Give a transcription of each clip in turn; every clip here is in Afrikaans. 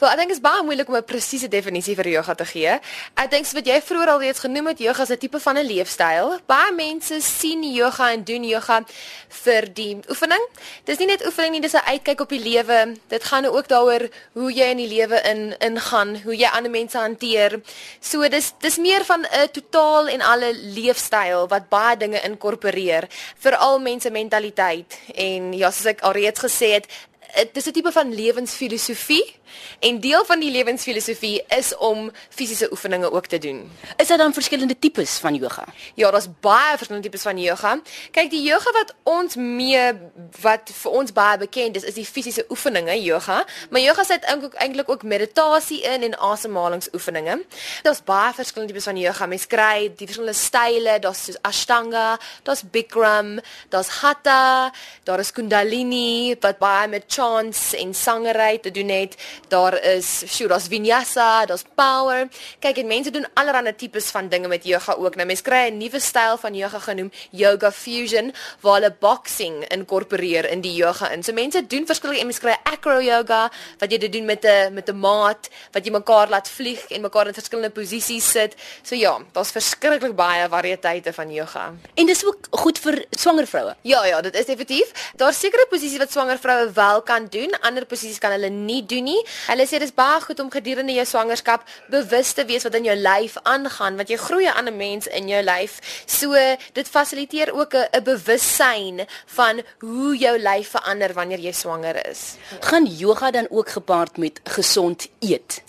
Wel, ek dink dit is baie moeilik om 'n presiese definisie vir yoga te gee. Ek dink soos wat jy vroeër al reeds genoem het, yoga is 'n tipe van 'n leefstyl. Baie mense sien yoga en doen yoga vir die oefening. Dis nie net oefening nie, dis 'n uitkyk op die lewe. Dit gaan ook daaroor hoe jy in die lewe in ingaan, hoe jy ander mense hanteer. So dis dis meer van 'n totaal en alle leefstyl wat baie dinge inkorporeer, veral mense mentaliteit. En ja, soos ek alreeds gesê het, dit is 'n tipe van lewensfilosofie en deel van die lewensfilosofie is om fisiese oefeninge ook te doen. Is daar dan verskillende tipes van yoga? Ja, daar's baie verskillende tipes van yoga. Kyk, die yoga wat ons mee wat vir ons baie bekend is, is die fisiese oefeninge yoga, maar yoga sit eintlik eintlik ook meditasie in en asemhalingsoefeninge. Daar's baie verskillende tipes van yoga. Mens kry die verskillende style, daar's soos Ashtanga, daar's Bikram, daar's Hatha, daar is Kundalini wat baie met chants en sangery te doen het. Daar is Shuras Vinyasa, daar's power. Kyk, en mense doen allerlei tipes van dinge met yoga ook. Nou mense kry 'n nuwe styl van yoga genoem Yoga Fusion waar hulle boxing inkorporeer in die yoga in. So mense doen verskillende mense kry acro yoga wat jy dit doen met 'n met 'n maat wat jy mekaar laat vlieg en mekaar in verskillende posisies sit. So ja, daar's verskriklik baie variëteite van yoga. En dis ook goed vir swanger vroue. Ja, ja, dit is definitief. Daar's sekere posisies wat swanger vroue wel kan doen, ander posisies kan hulle nie doen nie. Hulle sê dis baie goed om gedurende jou swangerskap bewus te wees wat in jou lyf aangaan, want jy groei 'n ander mens in jou lyf. So dit fasiliteer ook 'n bewussyn van hoe jou lyf verander wanneer jy swanger is. Gaan yoga dan ook gepaard met gesond eet?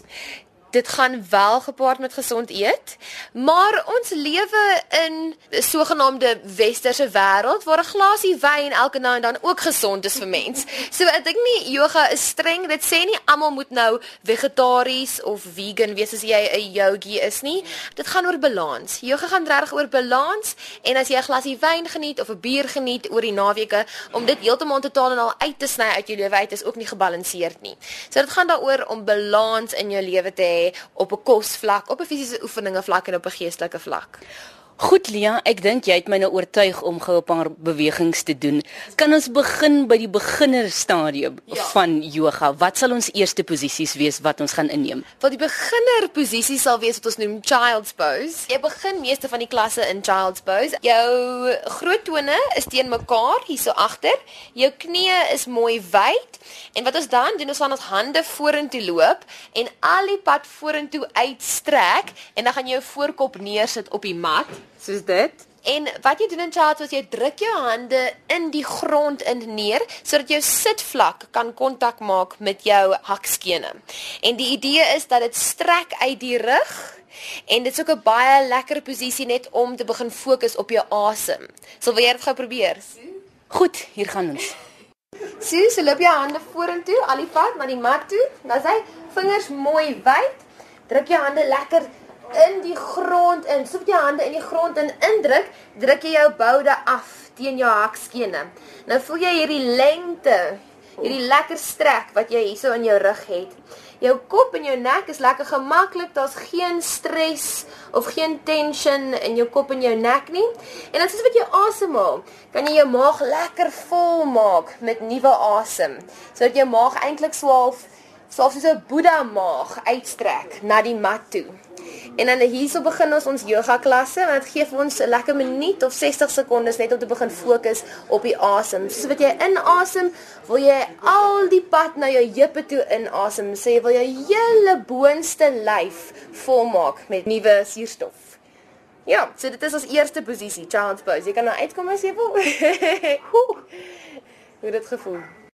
Dit gaan wel gepaard met gesond eet, maar ons lewe in 'n sogenaamde westerse wêreld waar 'n glasie wyn elke nou en dan ook gesond is vir mens. So ek dink nie yoga is streng. Dit sê nie almal moet nou vegetaries of vegan wees as jy 'n yogi is nie. Dit gaan oor balans. Yoga gaan regtig oor balans en as jy 'n glasie wyn geniet of 'n bier geniet oor die naweke om dit heeltemal totaal en al uit te sny uit jou lewe uit is ook nie gebalanseerd nie. So dit gaan daaroor om balans in jou lewe te hê op 'n kosvlak, op 'n fisiese oefeninge vlak en op 'n geestelike vlak. Goed Lia, ek dink jy het my nou oortuig om gou 'n paar bewegings te doen. Kan ons begin by die beginner stadium ja. van yoga? Wat sal ons eerste posisies wees wat ons gaan inneem? Wat die beginner posisie sal wees wat ons noem child's pose. Jy begin meeste van die klasse in child's pose. Jou groot tone is teen mekaar hier so agter. Jou knieë is mooi wyd. En wat ons dan doen, ons gaan ons hande vorentoe loop en al die pad vorentoe uitstrek en dan gaan jy jou voorkop neersit op die mat soos dit. En wat jy doen in child's is jy druk jou hande in die grond in neer sodat jou sitvlak kan kontak maak met jou hakskene. En die idee is dat dit strek uit die rug en dit is ook 'n baie lekker posisie net om te begin fokus op jou asem. Sal wil jy dit gou probeer? Goed, hier gaan ons. Sien, so loop jou hande vorentoe, al die pad na die mat toe. Dan sy vingers mooi wyd. Druk jou hande lekker in die grond in. Soop jou hande in die grond in indruk, druk jy jou boude af teen jou hakskene. Nou voel jy hierdie lengte, hierdie lekker strek wat jy hierso in jou rug het. Jou kop en jou nek is lekker gemaklik. Daar's geen stres of geen tension in jou kop en jou nek nie. En dan soos wat jy asemhaal, kan jy jou maag lekker vol maak met nuwe asem, sodat jou maag eintlik swaalf, swaalf soos 'n Boeddha maag uitstrek na die mat toe. En dan hierso begin ons ons yoga klasse want dit gee vir ons 'n lekker minuut of 60 sekondes net om te begin fokus op die asem. Soos wat jy inasem, wil jy al die pad na jou heupe toe inasem. Sê jy wil jou hele boonste lyf volmaak met nuwe suurstof. Ja, so dit is ons eerste posisie, child's pose. Jy kan nou uitkom as jy wil. Hoe dit gevoel?